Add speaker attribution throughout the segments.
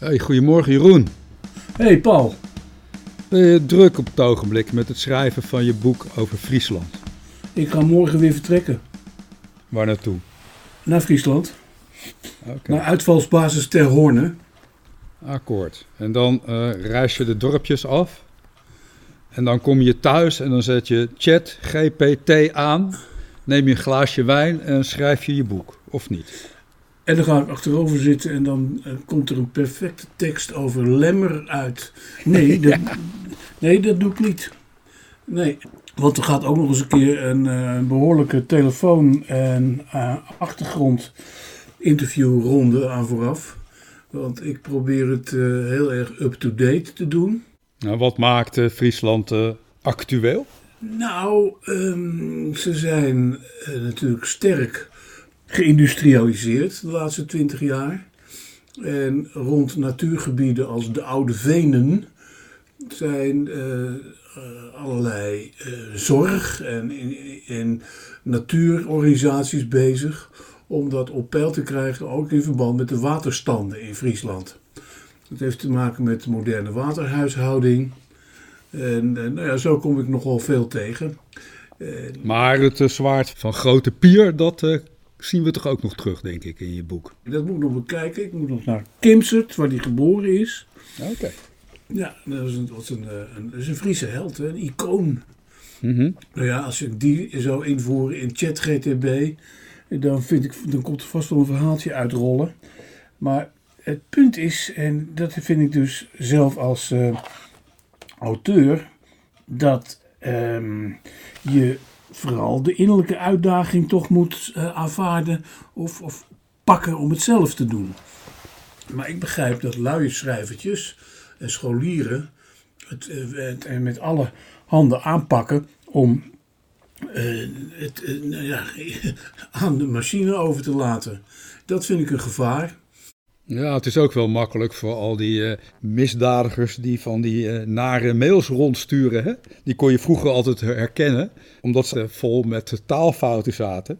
Speaker 1: Hey, goedemorgen Jeroen.
Speaker 2: Hey Paul.
Speaker 1: Ben je druk op het ogenblik met het schrijven van je boek over Friesland?
Speaker 2: Ik ga morgen weer vertrekken.
Speaker 1: Waar naartoe?
Speaker 2: Naar Friesland.
Speaker 1: Oké,
Speaker 2: Naar uitvalsbasis Ter Horne.
Speaker 1: akkoord. En dan eh, reis je de dorpjes af. En dan kom je thuis en dan zet je chat GPT aan. Neem je een glaasje wijn en schrijf je je boek, of niet?
Speaker 2: En dan ga ik achterover zitten en dan eh, komt er een perfecte tekst over Lemmer uit. Nee, dat, nee, dat doe ik niet. Nee, want er gaat ook nog eens een keer een eh, behoorlijke telefoon- en uh, achtergrondinterviewronde aan vooraf. Want ik probeer het eh, heel erg up-to-date te doen.
Speaker 1: Nou, wat maakt eh, Friesland eh, actueel?
Speaker 2: Nou, ehm, ze zijn eh, natuurlijk sterk geïndustrialiseerd de laatste twintig jaar. En rond natuurgebieden als de Oude Venen zijn eh, eh, allerlei eh, zorg- en, en, en natuurorganisaties bezig om dat op peil te krijgen, ook in verband met de waterstanden in Friesland. Dat heeft te maken met de moderne waterhuishouding. En, nou ja, zo kom ik nogal veel tegen. En
Speaker 1: Maar het eh, zwaard van Grote Pier, dat zien we toch ook nog terug, denk ik, in je boek.
Speaker 2: dat moet ik nog bekijken. Ik moet nog naar Kimsert, waar hij geboren is.
Speaker 1: Oké.
Speaker 2: Ja, dat is een, dat is een, eh, een, is een Friese held, een icoon.
Speaker 1: Mhm.
Speaker 2: Nou ja, als ik die zou invoeren in ChatGTB, dan, vind ik, dan komt er vast wel een verhaaltje uitrollen. Maar het punt is, en dat vind ik dus zelf als eh, auteur, dat ehm, je vooral de innerlijke uitdaging toch moet eh, aanvaarden of, of pakken om het zelf te doen. Maar ik begrijp dat luie schrijvertjes en scholieren het, eh, het er met alle handen aanpakken om eh, het eh, nou ja, aan de machine over te laten. Dat vind ik een gevaar.
Speaker 1: Ja, het is ook wel makkelijk voor al die eh, misdadigers die van die eh, nare mails rondsturen. Hè? Die kon je vroeger altijd herkennen, omdat ze vol met taalfouten zaten.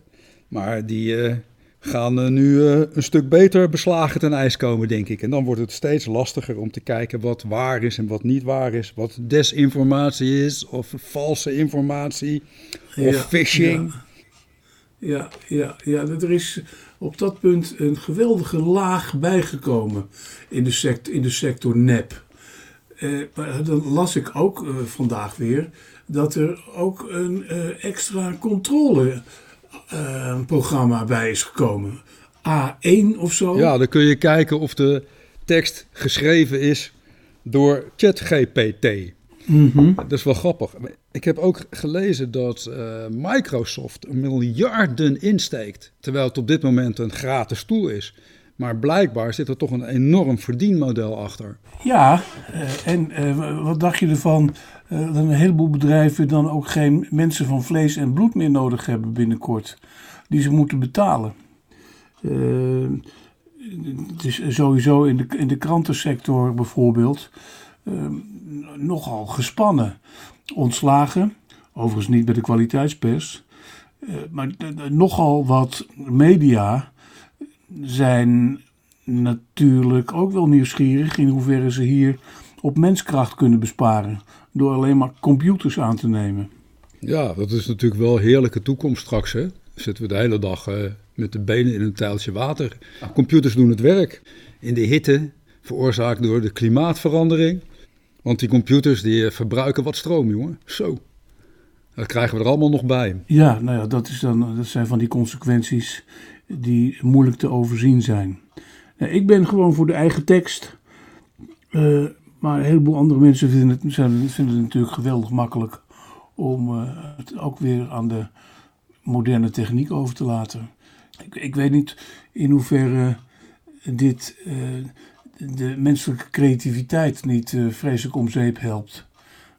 Speaker 1: Maar die eh, gaan nu een stuk beter beslagen ten ijs komen, denk ik. En dan wordt het steeds lastiger om te kijken wat waar is en wat niet waar is. Wat desinformatie is, of valse informatie, of
Speaker 2: Ja,
Speaker 1: phishing.
Speaker 2: Ja, ja, ja. dat Er is op dat punt een geweldige laag bijgekomen in de, sect, in de sector nep. Eh, dan las ik ook eh, vandaag weer dat er ook een eh, extra controleprogramma bij is gekomen. A1 of zo.
Speaker 1: Ja, dan kun je kijken of de tekst geschreven is door ChatGPT.
Speaker 2: Mhm.
Speaker 1: Dat is wel grappig. Ik heb ook gelezen dat eh, Microsoft miljarden insteekt, terwijl het op dit moment een gratis tool is. Maar blijkbaar zit er toch een enorm verdienmodel achter.
Speaker 2: Ja, eh, en eh, wat dacht je ervan dat een heleboel bedrijven dan ook geen mensen van vlees en bloed meer nodig hebben binnenkort, die ze moeten betalen? Het is sowieso in de, in de krantensector bijvoorbeeld nogal gespannen. Ontslagen, overigens niet bij de kwaliteitspers, eh, maar nogal wat media zijn natuurlijk ook wel nieuwsgierig in hoeverre ze hier op menskracht kunnen besparen. Door alleen maar computers aan te nemen.
Speaker 1: Ja, dat is natuurlijk wel een heerlijke toekomst straks. Hè? Zitten we de hele dag eh, met de benen in een tijltje water. Computers doen het werk. In de hitte, veroorzaakt door de klimaatverandering. Want die computers die eh, verbruiken wat stroom, jongen. Zo. Dat krijgen we er allemaal nog bij.
Speaker 2: Ja, nou ja, dat, is dan, dat zijn van die consequenties die moeilijk te overzien zijn. Nou, ik ben gewoon voor de eigen tekst. Eh, maar een heleboel andere mensen vinden het, vinden het natuurlijk geweldig makkelijk om eh, het ook weer aan de moderne techniek over te laten. Ik, ik weet niet in hoeverre dit de menselijke creativiteit niet eh, vreselijk om zeep helpt.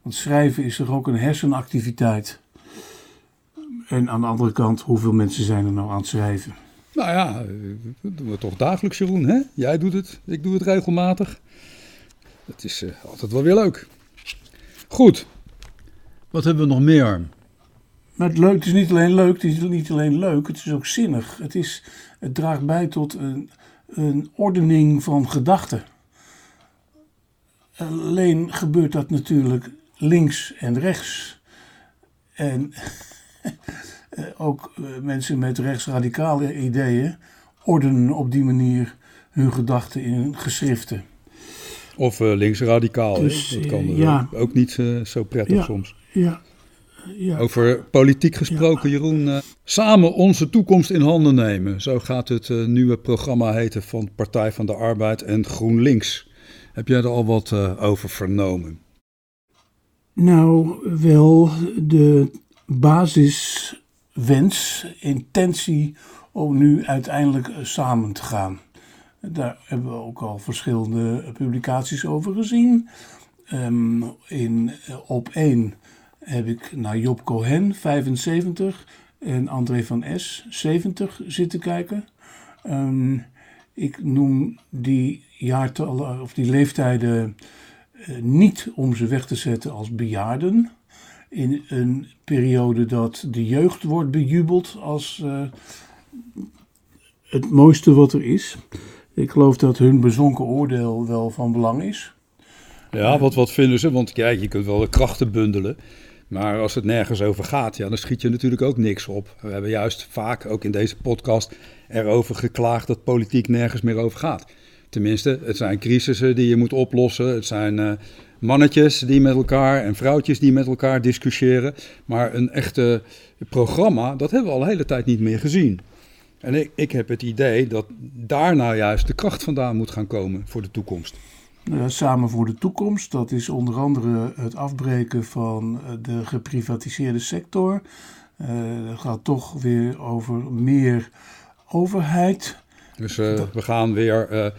Speaker 2: Want schrijven is toch ook een hersenactiviteit. En aan de andere kant, hoeveel mensen zijn er nou aan het schrijven?
Speaker 1: Nou ja, eh, dat doen we toch dagelijks, Jeroen. Hè? Jij doet het, ik doe het regelmatig. Het is eh, altijd wel weer leuk. Goed. Wat hebben we nog meer?
Speaker 2: Maar het, leuk, het is niet alleen leuk, het is niet alleen leuk, het is ook zinnig. Het, is, het draagt bij tot een, een ordening van gedachten. alleen gebeurt dat natuurlijk links en rechts. En ook mensen met rechtsradicale ideeën ordenen op die manier hun gedachten in geschriften.
Speaker 1: Of uh, linksradicaal. Dus, dat kan uh, ja. ook niet uh, zo prettig
Speaker 2: ja,
Speaker 1: soms.
Speaker 2: Ja, ja.
Speaker 1: Over politiek gesproken, Jeroen. samen onze toekomst in handen nemen. Zo gaat het nieuwe programma heten van Partij van de Arbeid en GroenLinks. Heb jij er al wat over vernomen?
Speaker 2: Nou, wel de basiswens, intentie om nu uiteindelijk samen te gaan. Daar hebben we ook al verschillende publicaties over gezien. Um, in, op één heb ik naar Job Cohen, 75, en André van S, 70, zitten kijken. Um, ik noem die jaartallen of die leeftijden uh, niet om ze weg te zetten als bejaarden. In een periode dat de jeugd wordt bejubeld als uh, het mooiste wat er is. Ik geloof dat hun bezonken oordeel wel van belang is.
Speaker 1: Ja, wat, wat vinden ze? Want kijk, je kunt wel de krachten bundelen. Maar als het nergens over gaat, ja, dan schiet je natuurlijk ook niks op. We hebben juist vaak, ook in deze podcast, erover geklaagd dat politiek nergens meer over gaat. Tenminste, het zijn crisissen die je moet oplossen. Het zijn uh, mannetjes die met elkaar en vrouwtjes die met elkaar discussiëren. Maar een echte programma, dat hebben we al een hele tijd niet meer gezien. En ik, ik heb het idee dat daar nou juist de kracht vandaan moet gaan komen voor de toekomst.
Speaker 2: Uh, samen voor de toekomst, dat is onder andere het afbreken van eh, de geprivatiseerde sector. Uh, het gaat toch weer over meer overheid.
Speaker 1: Dus we gaan weer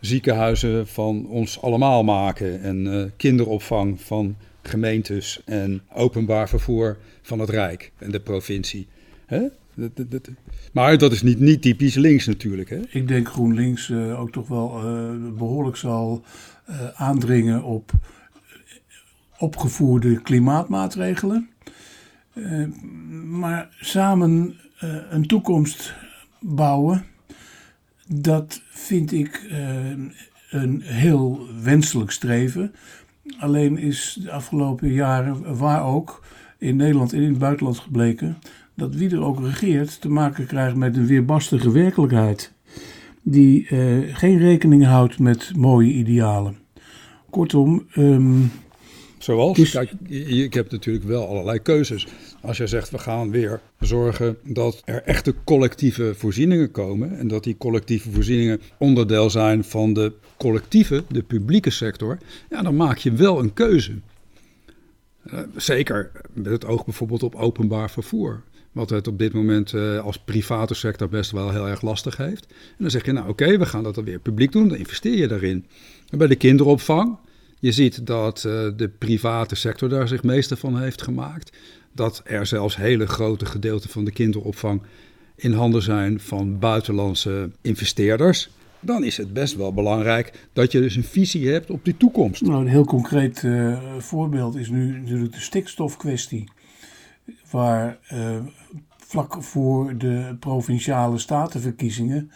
Speaker 1: ziekenhuizen van ons allemaal maken en kinderopvang van gemeentes en openbaar vervoer van het Rijk en de provincie. Hè? Maar dat is niet, niet typisch links natuurlijk. Hè?
Speaker 2: Ik denk GroenLinks uh, ook toch wel uh, behoorlijk zal uh, aandringen op opgevoerde klimaatmaatregelen. maar samen een toekomst bouwen, dat vind ik een heel wenselijk streven. Alleen is de afgelopen jaren, waar ook, in Nederland en in het buitenland gebleken dat wie er ook regeert te maken krijgt met een weerbarstige werkelijkheid. Die uh, geen rekening houdt met mooie idealen. Kortom. Um,
Speaker 1: Zoals? Is... Kijk, ik heb natuurlijk wel allerlei keuzes. Als je zegt we gaan weer zorgen dat er echte collectieve voorzieningen komen. En dat die collectieve voorzieningen onderdeel zijn van de collectieve, de publieke sector. Ja, dan maak je wel een keuze. Uh, zeker met het oog bijvoorbeeld op openbaar vervoer. Wat het op dit moment uh, als private sector best wel heel erg lastig heeft. En dan zeg je, nou oké, we gaan dat dan weer publiek doen. Dan investeer je daarin. En bij de kinderopvang, je ziet dat uh, de private sector daar zich meeste van heeft gemaakt. Dat er zelfs hele grote gedeelten van de kinderopvang in handen zijn van buitenlandse investeerders. Dan is het best wel belangrijk dat je dus een visie hebt op die toekomst.
Speaker 2: Nou, een heel concreet uh, voorbeeld is nu natuurlijk de stikstofkwestie waar uh, vlak voor de provinciale statenverkiezingen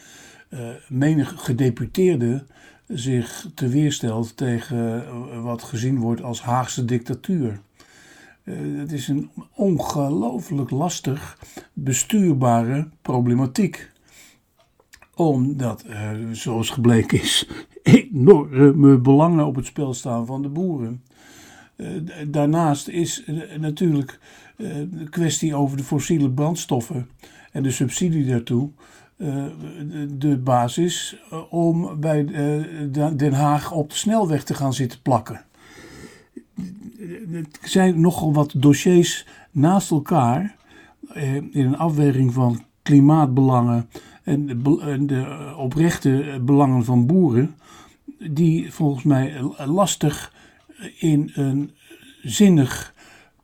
Speaker 2: uh, menig gedeputeerde zich te weerstelt tegen uh, wat gezien wordt als Haagse dictatuur. het is een ongelooflijk lastig bestuurbare problematiek. Omdat, zoals gebleken is, enorme belangen op het spel staan van de boeren. Daarnaast is natuurlijk eh, de kwestie over de fossiele brandstoffen en de subsidie daartoe de basis om bij Den Haag op de snelweg te gaan zitten plakken. Er zijn nogal wat dossiers naast elkaar in een afweging van klimaatbelangen en de oprechte belangen van boeren, die volgens mij lastig in een zinnig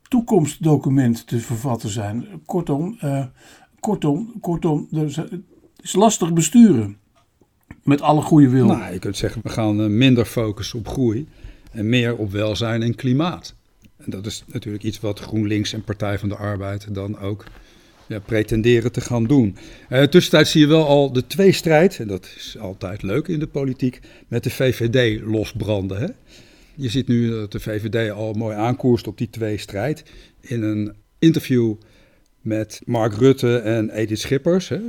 Speaker 2: toekomstdocument te vervatten zijn. Kortom, uh, kortom, kortom, het is lastig besturen. Met alle goede wil.
Speaker 1: Nou, je kunt zeggen, we gaan eh, minder focussen op groei en meer op welzijn en klimaat. En dat is natuurlijk iets wat GroenLinks en Partij van de Arbeid dan ook ja, pretenderen te gaan doen. Uh, tussentijd zie je wel al de tweestrijd, en dat is altijd leuk in de politiek, met de VVD losbranden. Hè? Je ziet nu dat de VVD al mooi aankoerst op die twee strijd. In een interview met Mark Rutte en Edith Schippers, hè,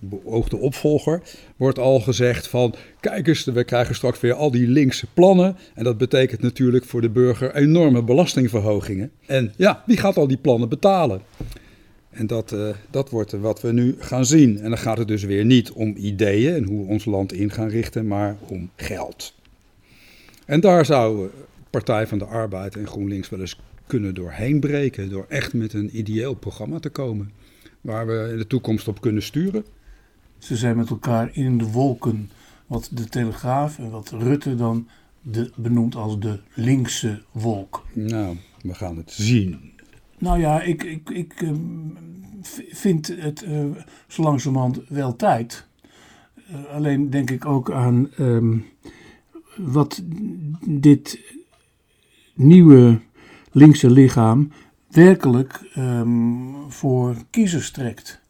Speaker 1: beoogde opvolger, wordt al gezegd van... kijk eens, we krijgen straks weer al die linkse plannen. En dat betekent natuurlijk voor de burger enorme belastingverhogingen. En ja, wie gaat al die plannen betalen? En dat, uh, dat wordt wat we nu gaan zien. En dan gaat het dus weer niet om ideeën en hoe we ons land in gaan richten, maar om geld. En daar zou Partij van de Arbeid en GroenLinks wel eens kunnen doorheen breken. Door echt met een ideeel programma te komen. Waar we in de toekomst op kunnen sturen.
Speaker 2: Ze zijn met elkaar in de wolken. Wat de Telegraaf en wat Rutte dan de, benoemt als de linkse wolk.
Speaker 1: Nou, we gaan het zien.
Speaker 2: Nou ja, ik, ik, ik uh, vind het uh, zo langzamerhand wel tijd. Uh, alleen denk ik ook aan um, wat dit nieuwe linkse lichaam werkelijk um, voor kiezers trekt.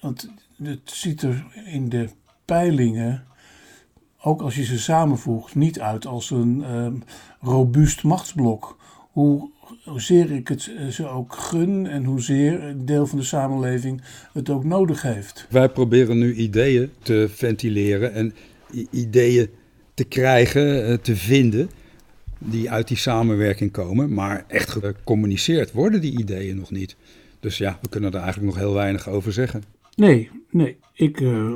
Speaker 2: Want het ziet er in de peilingen, ook als je ze samenvoegt, niet uit als een um, robuust machtsblok. Hoe hoezeer ik het eh, ze ook gun en hoezeer een deel van de samenleving het ook nodig heeft.
Speaker 1: Wij proberen nu ideeën te ventileren en ideeën te krijgen, eh, te vinden, die uit die samenwerking komen. Maar echt gecommuniceerd worden die ideeën nog niet. Dus ja, we kunnen er eigenlijk nog heel weinig over zeggen.
Speaker 2: Nee, nee. Ik uh,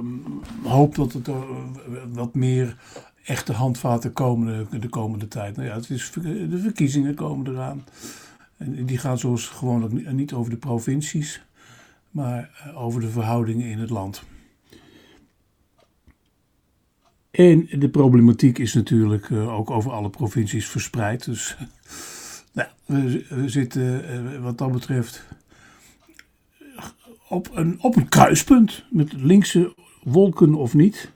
Speaker 2: hoop dat het uh, wat meer echte handvaten komen de, de komende tijd. Nou ja, het is, de verkiezingen komen eraan. En die gaan zoals gewoonlijk niet over de provincies, maar eh, over de verhoudingen in het land. En de problematiek is natuurlijk uh, ook over alle provincies verspreid. Dus nou, we, zitten uh, wat dat betreft op een, op een kruispunt met linkse wolken of niet.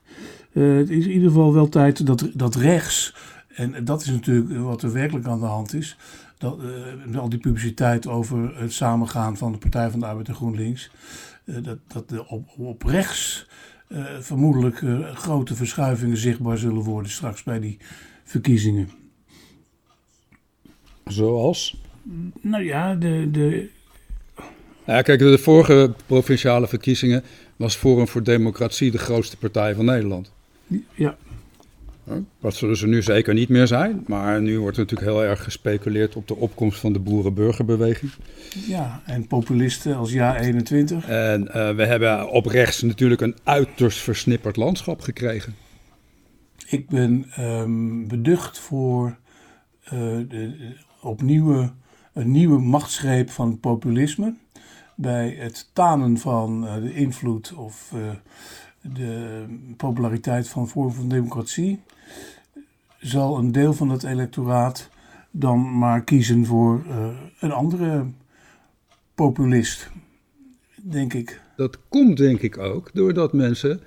Speaker 2: Uh, het is in ieder geval wel tijd dat, dat rechts, en dat is natuurlijk wat er werkelijk aan de hand is, dat, al die publiciteit over het samengaan van de Partij van de Arbeid en GroenLinks, dat, dat op, op rechts vermoedelijk grote verschuivingen zichtbaar zullen worden straks bij die verkiezingen.
Speaker 1: Zoals?
Speaker 2: Nou ja, de, de
Speaker 1: ja, kijk, de vorige provinciale verkiezingen was Forum voor Democratie de grootste partij van Nederland.
Speaker 2: Ja.
Speaker 1: Dat zullen ze nu zeker niet meer zijn. Maar nu wordt er natuurlijk heel erg gespeculeerd op de opkomst van de boerenburgerbeweging.
Speaker 2: Ja, en populisten als Ja 21.
Speaker 1: En uh, we hebben op rechts natuurlijk een uiterst versnipperd landschap gekregen.
Speaker 2: Ik ben um, beducht voor uh, de, opnieuw een nieuwe machtsgreep van populisme. Bij het tanen van uh, de invloed of de populariteit van Forum van Democratie, zal een deel van het electoraat dan maar kiezen voor uh, een andere populist, denk ik.
Speaker 1: Dat komt denk ik ook doordat mensen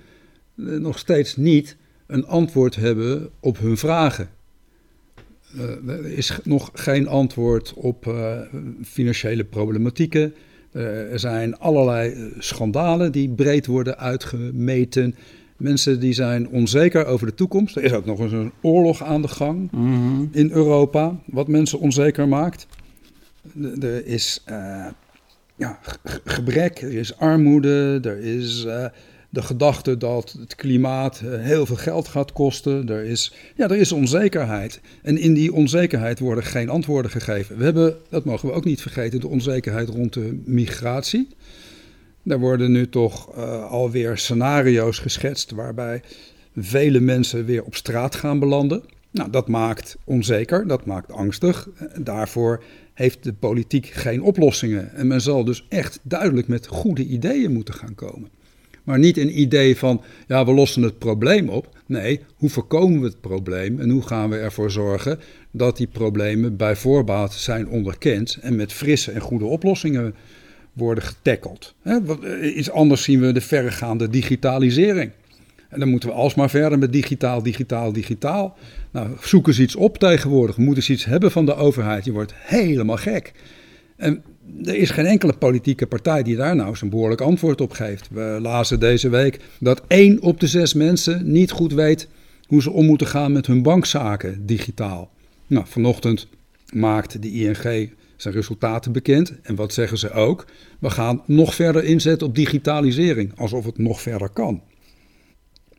Speaker 1: uh, nog steeds niet een antwoord hebben op hun vragen. Uh, er is nog geen antwoord op financiële problematieken. Er zijn allerlei schandalen die breed worden uitgemeten. Mensen die zijn onzeker over de toekomst. Er is ook nog eens een oorlog aan de gang
Speaker 2: Mhm.
Speaker 1: in Europa, wat mensen onzeker maakt. Er is uh, ja, ge- gebrek, er is armoede, er is uh, de gedachte dat het klimaat uh, heel veel geld gaat kosten. Er is, ja, er is onzekerheid. En in die onzekerheid worden geen antwoorden gegeven. We hebben, dat mogen we ook niet vergeten, de onzekerheid rond de migratie. Daar worden nu toch uh, alweer scenario's geschetst waarbij vele mensen weer op straat gaan belanden. Nou, dat maakt onzeker, dat maakt angstig. Daarvoor heeft de politiek geen oplossingen. En men zal dus echt duidelijk met goede ideeën moeten gaan komen. Maar niet een idee van, ja, we lossen het probleem op. Nee, hoe voorkomen we het probleem en hoe gaan we ervoor zorgen dat die problemen bij voorbaat zijn onderkend en met frisse en goede oplossingen worden getackeld. Iets anders zien we de verregaande digitalisering. En dan moeten we alsmaar verder met digitaal, digitaal, digitaal. Nou, zoek eens iets op tegenwoordig. Moeten eens iets hebben van de overheid. Je wordt helemaal gek. En er is geen enkele politieke partij die daar nou zijn behoorlijk antwoord op geeft. We lazen deze week dat één op de zes mensen niet goed weet hoe ze om moeten gaan met hun bankzaken digitaal. Nou, vanochtend maakt de ING zijn resultaten bekend. En wat zeggen ze ook? We gaan nog verder inzetten op digitalisering, alsof het nog verder kan.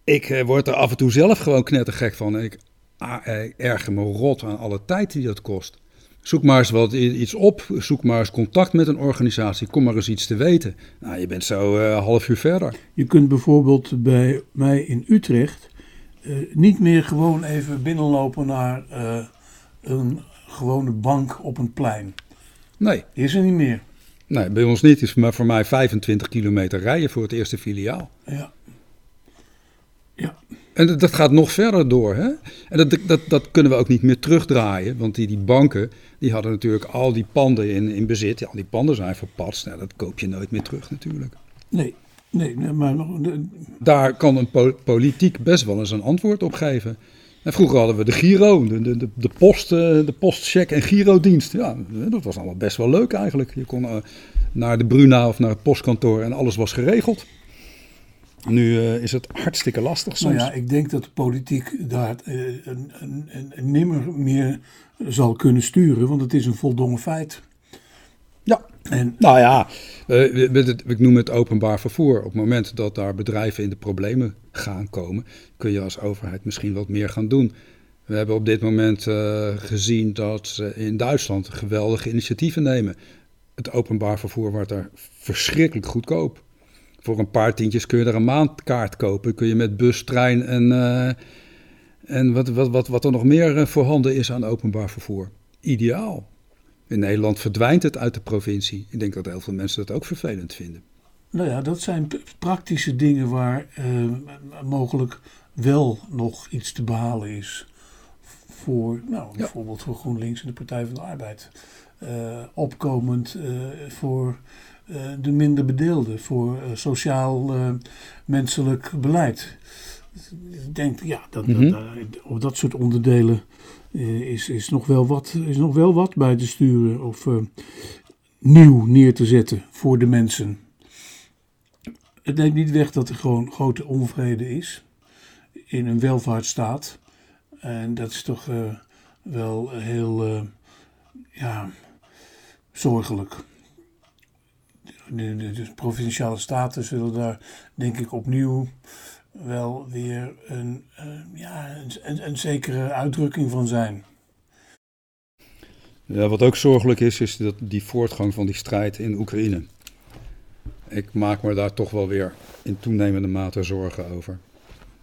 Speaker 1: Ik eh, word er af en toe zelf gewoon knettergek van. Ik ah, eh, erger me rot aan alle tijd die dat kost. Zoek maar eens wat iets op. Zoek maar eens contact met een organisatie. Kom maar eens iets te weten. Nou, je bent zo uh, half uur verder.
Speaker 2: Je kunt bijvoorbeeld bij mij in Utrecht niet meer gewoon even binnenlopen naar een gewone bank op een plein.
Speaker 1: Nee.
Speaker 2: Is er niet meer.
Speaker 1: Nee, bij ons niet. Het is maar voor mij 25 kilometer rijden voor het eerste filiaal.
Speaker 2: Ja. Ja.
Speaker 1: En dat, gaat nog verder door. Hè? En dat, dat, dat kunnen we ook niet meer terugdraaien. Want die, die banken die hadden natuurlijk al die panden in, in bezit. Ja, al die panden zijn verpatst. Nou, dat koop je nooit meer terug natuurlijk.
Speaker 2: Nee, nee, maar...
Speaker 1: Daar kan een politiek best wel eens een antwoord op geven. En vroeger hadden we de Giro, de, de, de, post, eh, de postcheck en Girodienst. Ja, dat was allemaal best wel leuk eigenlijk. Je kon eh, naar de Bruna of naar het postkantoor en alles was geregeld. Nu uh, is het hartstikke lastig soms.
Speaker 2: Nou ja, ik denk dat de politiek daar een, een, een, nimmer meer zal kunnen sturen, want het is een voldongen feit.
Speaker 1: Ja, en, nou ja, ik noem het openbaar vervoer. Op het moment dat daar bedrijven in de problemen gaan komen, kun je als overheid misschien wat meer gaan doen. We hebben op dit moment uh, gezien dat ze in Duitsland geweldige initiatieven nemen. Het openbaar vervoer wordt daar verschrikkelijk goedkoop. Voor een paar tientjes kun je er een maandkaart kopen. Kun je met bus, trein en, uh, en wat, wat, wat, wat er nog meer eh, voorhanden is aan openbaar vervoer. Ideaal. In Nederland verdwijnt het uit de provincie. Ik denk dat heel veel mensen dat ook vervelend vinden.
Speaker 2: Nou ja, dat zijn praktische dingen waar eh, mogelijk wel nog iets te behalen is. Voor, nou, bijvoorbeeld voor GroenLinks en de Partij van de Arbeid. Uh, opkomend uh, voor de minder bedeelden, voor sociaal menselijk beleid. Ik denk, ja, dat, mm -hmm. dat, op dat soort onderdelen is, is, nog wel wat, is nog wel wat bij te sturen of nieuw neer te zetten voor de mensen het neemt niet weg dat er gewoon grote onvrede is in een welvaartsstaat. En dat is toch uh, wel heel uh, ja, zorgelijk. De, de, provinciale staten zullen daar denk ik opnieuw wel weer een, uh, ja, een, een, zekere uitdrukking van zijn.
Speaker 1: Ja, wat ook zorgelijk is, is dat die voortgang van die strijd in Oekraïne ik maak me daar toch wel weer in toenemende mate zorgen over.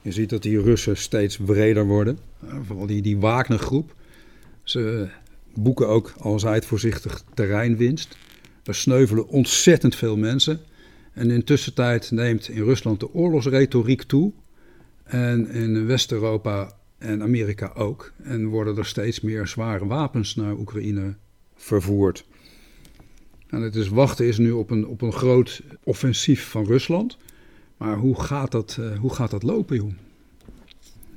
Speaker 1: Je ziet dat die Russen steeds breder worden. Vooral die, die Wagner-groep. Ze boeken ook, al zij het voorzichtig, terreinwinst. Er sneuvelen ontzettend veel mensen. En in tussentijd neemt in Rusland de oorlogsretoriek toe. En in West-Europa en Amerika ook. En worden er steeds meer zware wapens naar Oekraïne vervoerd. En het is wachten is nu op een, op een groot offensief van Rusland. Maar hoe gaat dat, uh, hoe gaat dat lopen, joh?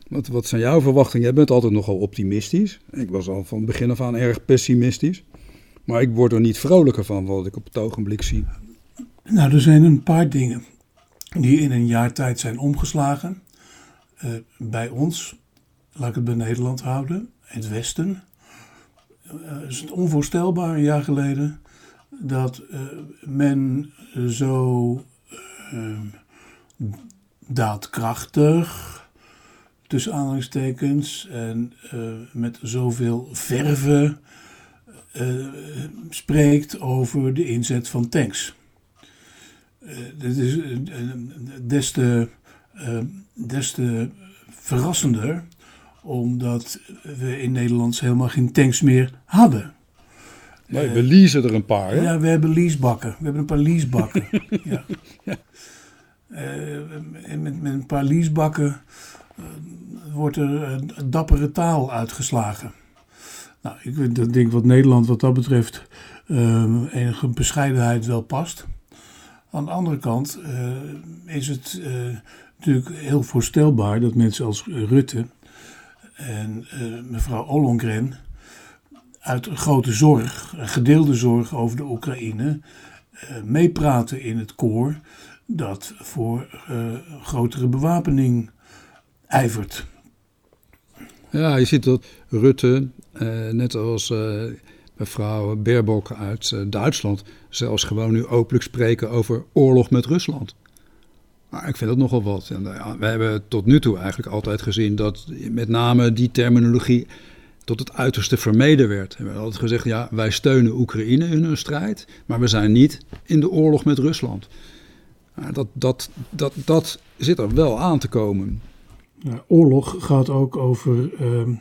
Speaker 1: Wat, wat zijn jouw verwachtingen? Jij bent altijd nogal optimistisch. Ik was al van begin af aan erg pessimistisch. Maar ik word er niet vrolijker van wat ik op het ogenblik zie.
Speaker 2: Nou, er zijn een paar dingen die in een jaar tijd zijn omgeslagen. Uh, bij ons, laat ik het bij Nederland houden, het Westen. Uh, is het onvoorstelbaar een jaar geleden dat uh, men zo daadkrachtig, tussen aanhalingstekens, en met zoveel verve spreekt over de inzet van tanks. dit is des te, des te verrassender, omdat we in Nederland helemaal geen tanks meer hadden.
Speaker 1: Nee, we leasen er een paar. Hè?
Speaker 2: Ja, we hebben leasebakken. We hebben een paar leasebakken. ja. ja. Uh, met, met een paar leasebakken uh, wordt er uh, dappere taal uitgeslagen. Nou, ik denk wat Nederland wat dat betreft enige bescheidenheid wel past. Aan de andere kant is het natuurlijk heel voorstelbaar dat mensen als Rutte en mevrouw Ollongren uit grote zorg, gedeelde zorg over de Oekraïne, meepraten in het koor dat voor grotere bewapening ijvert.
Speaker 1: Ja, je ziet dat Rutte, eh, net als eh, mevrouw Baerbock uit eh, Duitsland, zelfs gewoon nu openlijk spreken over oorlog met Rusland. Maar ik vind dat nogal wat. En, we hebben tot nu toe eigenlijk altijd gezien dat met name die terminologie tot het uiterste vermeden werd. We hebben altijd gezegd, ja, wij steunen Oekraïne in hun strijd, maar we zijn niet in de oorlog met Rusland. dat, dat, dat, dat zit er wel aan te komen.
Speaker 2: Ja, oorlog gaat ook over uh,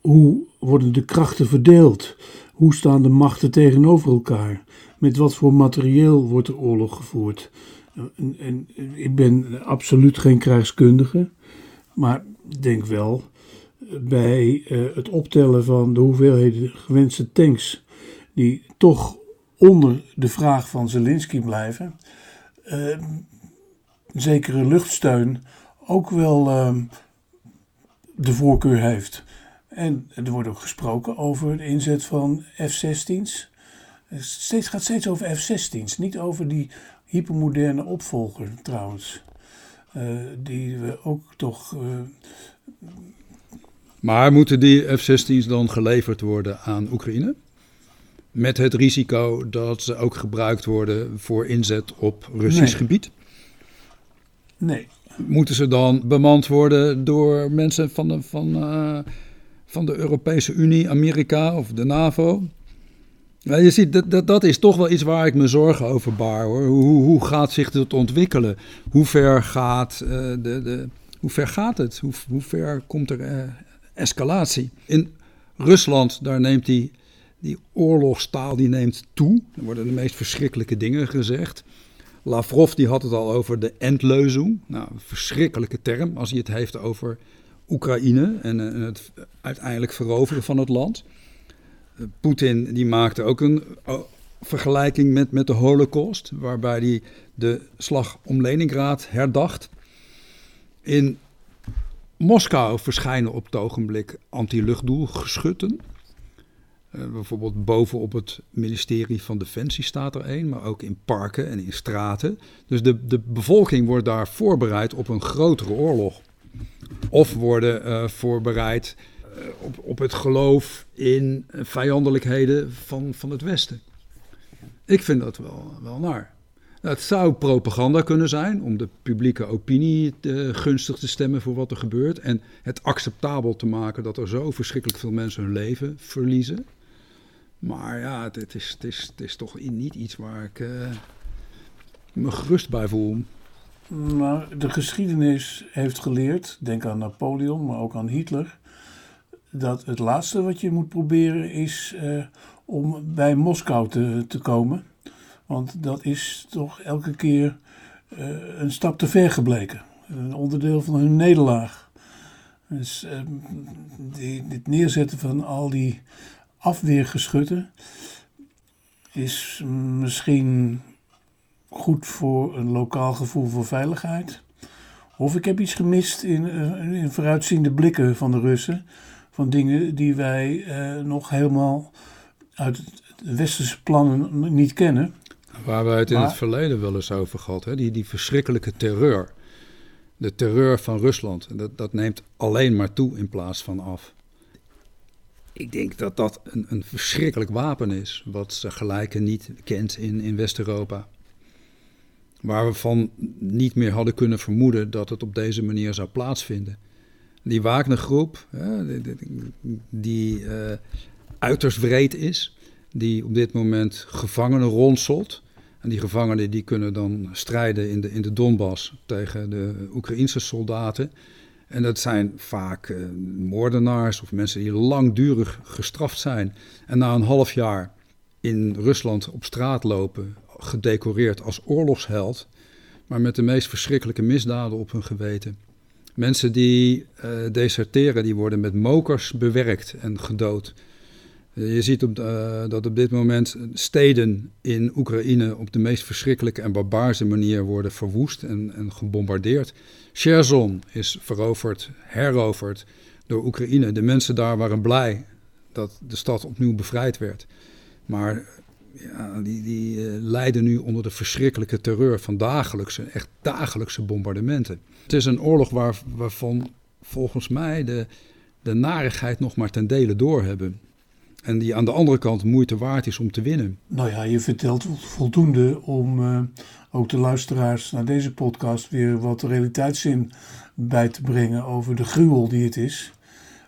Speaker 2: hoe worden de krachten verdeeld? Hoe staan de machten tegenover elkaar? Met wat voor materieel wordt er oorlog gevoerd? En, en ik ben absoluut geen krijgskundige, maar denk wel bij uh, het optellen van de hoeveelheden gewenste tanks, die toch onder de vraag van Zelensky blijven, uh, zekere luchtsteun ook wel uh, de voorkeur heeft. En er wordt ook gesproken over de inzet van F-16's. Het gaat steeds over F-16's, niet over die hypermoderne opvolger trouwens. Uh, die we ook toch. Uh,
Speaker 1: maar moeten die F-16's dan geleverd worden aan Oekraïne? Met het risico dat ze ook gebruikt worden voor inzet op Russisch
Speaker 2: Nee.
Speaker 1: gebied?
Speaker 2: nee,
Speaker 1: Moeten ze dan bemand worden door mensen van de, van, eh, van de Europese Unie, Amerika of de NAVO? Ja, je ziet, dat, dat, dat is toch wel iets waar ik me zorgen over baar. Hoor. Hoe, hoe gaat zich dit ontwikkelen? Hoe ver gaat, eh, de, de, hoe ver gaat het? Hoe, hoe ver komt er eh, escalatie? In Rusland, daar neemt die, die oorlogstaal die neemt toe. Er worden de meest verschrikkelijke dingen gezegd. Lavrov die had het al over de endleuzing. Nou, een verschrikkelijke term als hij het heeft over Oekraïne en, eh, het uiteindelijk veroveren van het land. Eh, Poetin die maakte ook een oh, vergelijking met, met de holocaust, waarbij hij de slag om Leningrad herdacht. In Moskou verschijnen op het ogenblik anti-luchtdoelgeschutten. Uh, bijvoorbeeld bovenop het ministerie van Defensie staat er één, maar ook in parken en in straten. Dus de, de bevolking wordt daar voorbereid op een grotere oorlog. Of worden uh, voorbereid uh, op, op het geloof in vijandelijkheden van, van het Westen. Ik vind dat wel, wel naar. Het zou propaganda kunnen zijn om de publieke opinie te, gunstig te stemmen voor wat er gebeurt. En het acceptabel te maken dat er zo verschrikkelijk veel mensen hun leven verliezen. Maar ja, het, is, het, is, het is toch niet iets waar ik me gerust bij voel.
Speaker 2: Maar de geschiedenis heeft geleerd, denk aan Napoleon, maar ook aan Hitler, dat het laatste wat je moet proberen is uh, om bij Moskou te, te komen. Want dat is toch elke keer uh, een stap te ver gebleken. Een onderdeel van hun nederlaag. Dus uh, die, dit neerzetten van al die afweergeschutten is misschien goed voor een lokaal gevoel voor veiligheid. Of ik heb iets gemist in, uh, in vooruitziende blikken van de Russen. Van dingen die wij uh, nog helemaal uit de westerse plannen niet kennen.
Speaker 1: Waar wij het in maar, het verleden wel eens over gehad, hè? Die, die verschrikkelijke terreur. De terreur van Rusland. Dat, dat neemt alleen maar toe in plaats van af. Ik denk dat dat een, een verschrikkelijk wapen is, wat ze gelijke niet kent in, in West-Europa. Waar we van niet meer hadden kunnen vermoeden dat het op deze manier zou plaatsvinden. Die Wagner-groep, die, uh, uiterst wreed is, die op dit moment gevangenen rondselt. En die gevangenen die kunnen dan strijden in de, in de Donbass tegen de Oekraïnse soldaten. En dat zijn vaak uh, moordenaars of mensen die langdurig gestraft zijn. En na een half jaar in Rusland op straat lopen, gedecoreerd als oorlogsheld, maar met de meest verschrikkelijke misdaden op hun geweten. Mensen die uh, deserteren, die worden met mokers bewerkt en gedood. Je ziet uh, dat op dit moment steden in Oekraïne op de meest verschrikkelijke en barbaarse manier worden verwoest en, en gebombardeerd. Cherson is veroverd, heroverd door Oekraïne. De mensen daar waren blij dat de stad opnieuw bevrijd werd. Maar ja, die, die uh, lijden nu onder de verschrikkelijke terreur van dagelijkse, echt dagelijkse bombardementen. Het is een oorlog waar, waarvan volgens mij de, de narigheid nog maar ten dele doorhebben. En die aan de andere kant moeite waard is om te winnen.
Speaker 2: Nou ja, je vertelt voldoende om uh, ook de luisteraars naar deze podcast weer wat realiteitszin bij te brengen over de gruwel die het is.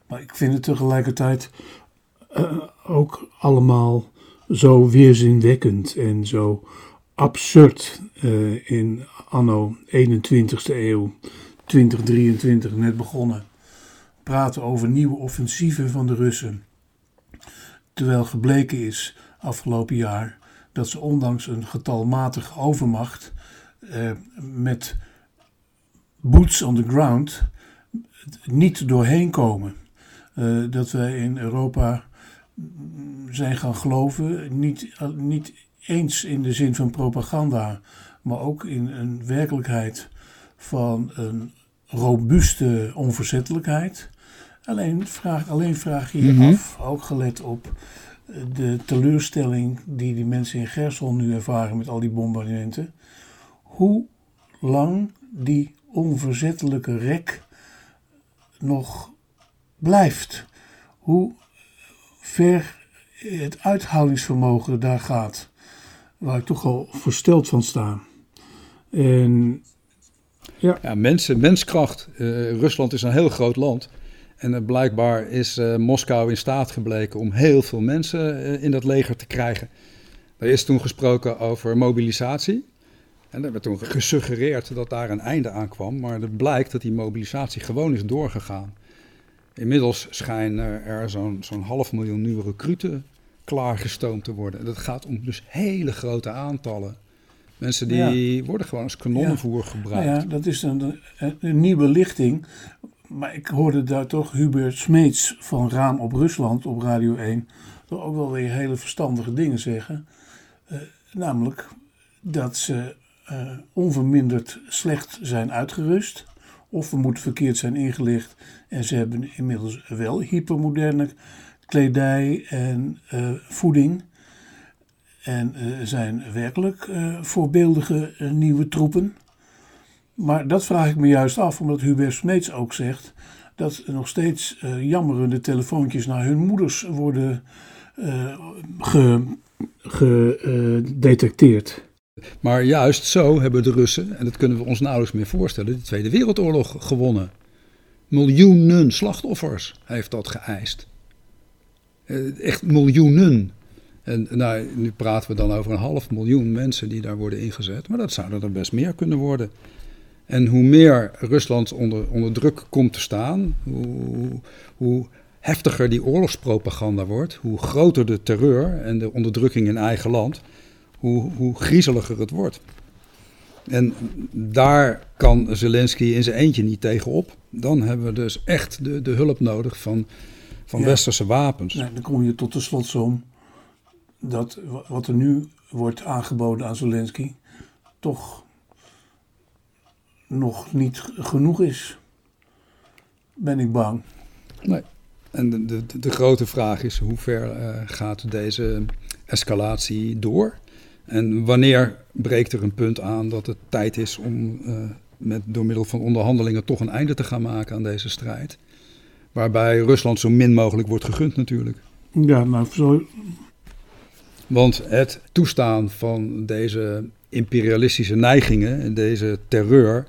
Speaker 2: Maar ik vind het tegelijkertijd uh, ook allemaal zo weerzinwekkend en zo absurd uh, in anno 21ste eeuw, 2023 net begonnen. Praten over nieuwe offensieven van de Russen. Terwijl gebleken is afgelopen jaar dat ze ondanks een getalmatige overmacht uh, met boots on the ground niet doorheen komen. Uh, dat wij in Europa zijn gaan geloven, niet, niet eens in de zin van propaganda, maar ook in een werkelijkheid van een robuuste onverzettelijkheid. Alleen vraag, alleen vraag je je mm af, ook gelet op de teleurstelling die die mensen in Gersel nu ervaren met al die bombardementen, hoe lang die onverzettelijke rek nog blijft. Hoe ver het uithoudingsvermogen daar gaat. Waar ik toch al versteld van sta. En
Speaker 1: ja. ja mensen, menskracht. Uh, Rusland is een heel groot land. En blijkbaar is uh, Moskou in staat gebleken om heel veel mensen in dat leger te krijgen. Er is toen gesproken over mobilisatie. En er werd toen gesuggereerd dat daar een einde aan kwam. Maar het blijkt dat die mobilisatie gewoon is doorgegaan. Inmiddels schijnen er zo'n zo'n half miljoen nieuwe recruten klaargestoomd te worden. Dat gaat om dus hele grote aantallen. Mensen die worden gewoon als kanonnenvoer gebruikt.
Speaker 2: Nou ja, dat is een, een, nieuwe lichting. Maar ik hoorde daar toch Hubert Smeets van Raam op Rusland op Radio 1 toch ook wel weer hele verstandige dingen zeggen. Uh, namelijk dat ze uh, onverminderd slecht zijn uitgerust. Of we moeten verkeerd zijn ingelicht en ze hebben inmiddels wel hypermoderne kledij en uh, voeding. En uh, zijn werkelijk uh, voorbeeldige nieuwe troepen. Maar dat vraag ik me juist af, omdat Hubert Smeets ook zegt dat nog steeds jammerende telefoontjes naar hun moeders worden gedetecteerd.
Speaker 1: Maar juist zo hebben de Russen, en dat kunnen we ons nauwelijks meer voorstellen, de Tweede Wereldoorlog gewonnen. Miljoenen slachtoffers heeft dat geëist. Eh, echt miljoenen. En nou, nu praten we dan over een half miljoen mensen die daar worden ingezet. Maar dat zouden er best meer kunnen worden. En hoe meer Rusland onder, onder druk komt te staan, hoe, hoe heftiger die oorlogspropaganda wordt, hoe groter de terreur en de onderdrukking in eigen land, hoe, hoe griezeliger het wordt. En daar kan Zelensky in zijn eentje niet tegenop. Dan hebben we dus echt de, de hulp nodig van, van westerse wapens.
Speaker 2: Dan kom je tot de slotsom dat wat er nu wordt aangeboden aan Zelensky toch nog niet genoeg is. Ben ik bang.
Speaker 1: Nee. En de, de, de grote vraag is hoe ver uh, gaat deze escalatie door? En wanneer breekt er een punt aan dat het tijd is om uh, met, door middel van onderhandelingen toch een einde te gaan maken aan deze strijd? Waarbij Rusland zo min mogelijk wordt gegund natuurlijk.
Speaker 2: Ja, nou zo...
Speaker 1: Want het toestaan van deze imperialistische neigingen en deze terreur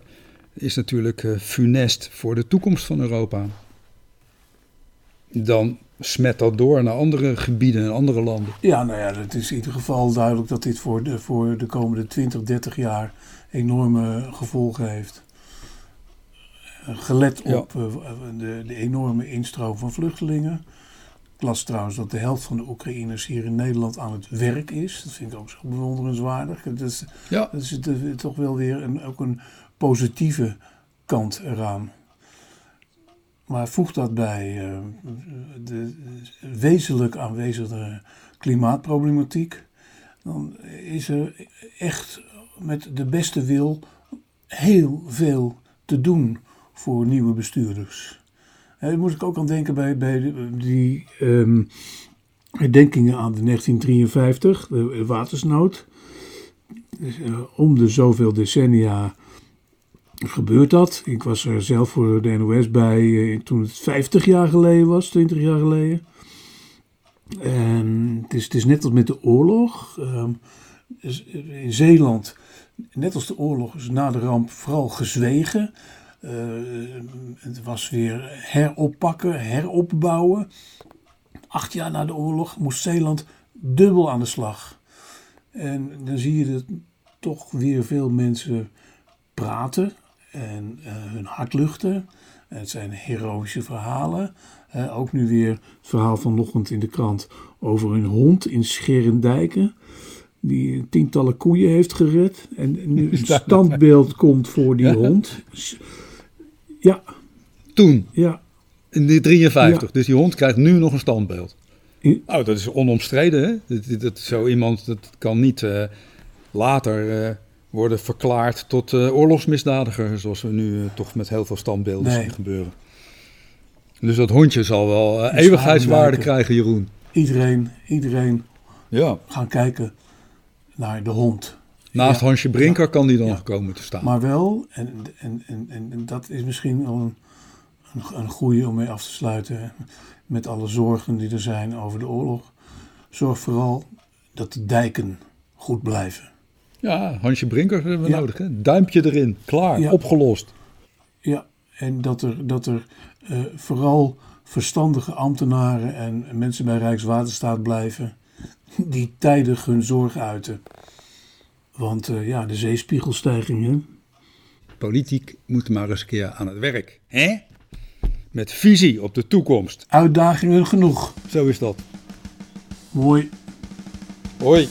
Speaker 1: is natuurlijk uh, funest voor de toekomst van Europa. Dan smet dat door naar andere gebieden en andere landen.
Speaker 2: Ja, nou ja, het is in ieder geval duidelijk dat dit voor de, voor de komende 20, 30 jaar enorme gevolgen heeft. Gelet op eh, de, de, enorme instroom van vluchtelingen. Ik las trouwens dat de helft van de Oekraïners hier in Nederland aan het werk is. Dat vind ik ook zo bewonderenswaardig. Dat is, ja. dat is toch wel weer een, ook een positieve kant eraan. Maar voeg dat bij uh, de wezenlijk aanwezige klimaatproblematiek, dan is er echt met de beste wil heel veel te doen voor nieuwe bestuurders. Daar moet ik ook aan denken bij, bij die um, herdenkingen aan de 1953, de watersnood. Dus, uh, om de zoveel decennia gebeurt dat. Ik was er zelf voor de NOS bij eh, toen het 50 jaar geleden was, 20 jaar geleden. En het is, het is net als met de oorlog. Ehm, dus in Zeeland, net als de oorlog, is na de ramp vooral gezwegen. Eh, het was weer heroppakken, heropbouwen. Acht jaar na de oorlog moest Zeeland dubbel aan de slag. En dan zie je dat toch weer veel mensen praten en uh, hun hart luchten. Het zijn heroïsche verhalen. Uh, ook nu weer het verhaal vanochtend in de krant over een hond in Scherendijken. Die tientallen koeien heeft gered. En nu een standbeeld komt voor die hond. Ja.
Speaker 1: Toen?
Speaker 2: Ja.
Speaker 1: In die 53. Ja. Dus die hond krijgt nu nog een standbeeld. In... Oh, dat is onomstreden. Hè? Dat, dat, zo iemand dat kan niet uh, later uh, worden verklaard tot uh, oorlogsmisdadiger. Zoals we nu toch met heel veel standbeelden nee. zien gebeuren. Dus dat hondje zal wel eeuwigheidswaarde krijgen, Jeroen.
Speaker 2: Iedereen, iedereen ja. gaan kijken naar de hond.
Speaker 1: Naast ja. Hansje Brinker ja. kan die dan nog komen te staan.
Speaker 2: Maar wel, en, en, en, en dat is misschien wel een, een, een goede om mee af te sluiten. Met alle zorgen die er zijn over de oorlog. Zorg vooral dat de dijken goed blijven.
Speaker 1: Ja, Hansje Brinker hebben we nodig. Hè? Duimpje erin, klaar, opgelost.
Speaker 2: Ja, en dat er, dat er uh, vooral verstandige ambtenaren en mensen bij Rijkswaterstaat blijven. Die tijdig hun zorg uiten. Want uh, ja, de zeespiegelstijging, hè?
Speaker 1: Politiek moet maar eens een keer aan het werk, hè? Met visie op de toekomst.
Speaker 2: Uitdagingen genoeg.
Speaker 1: Zo is dat.
Speaker 2: Mooi.
Speaker 1: Hoi.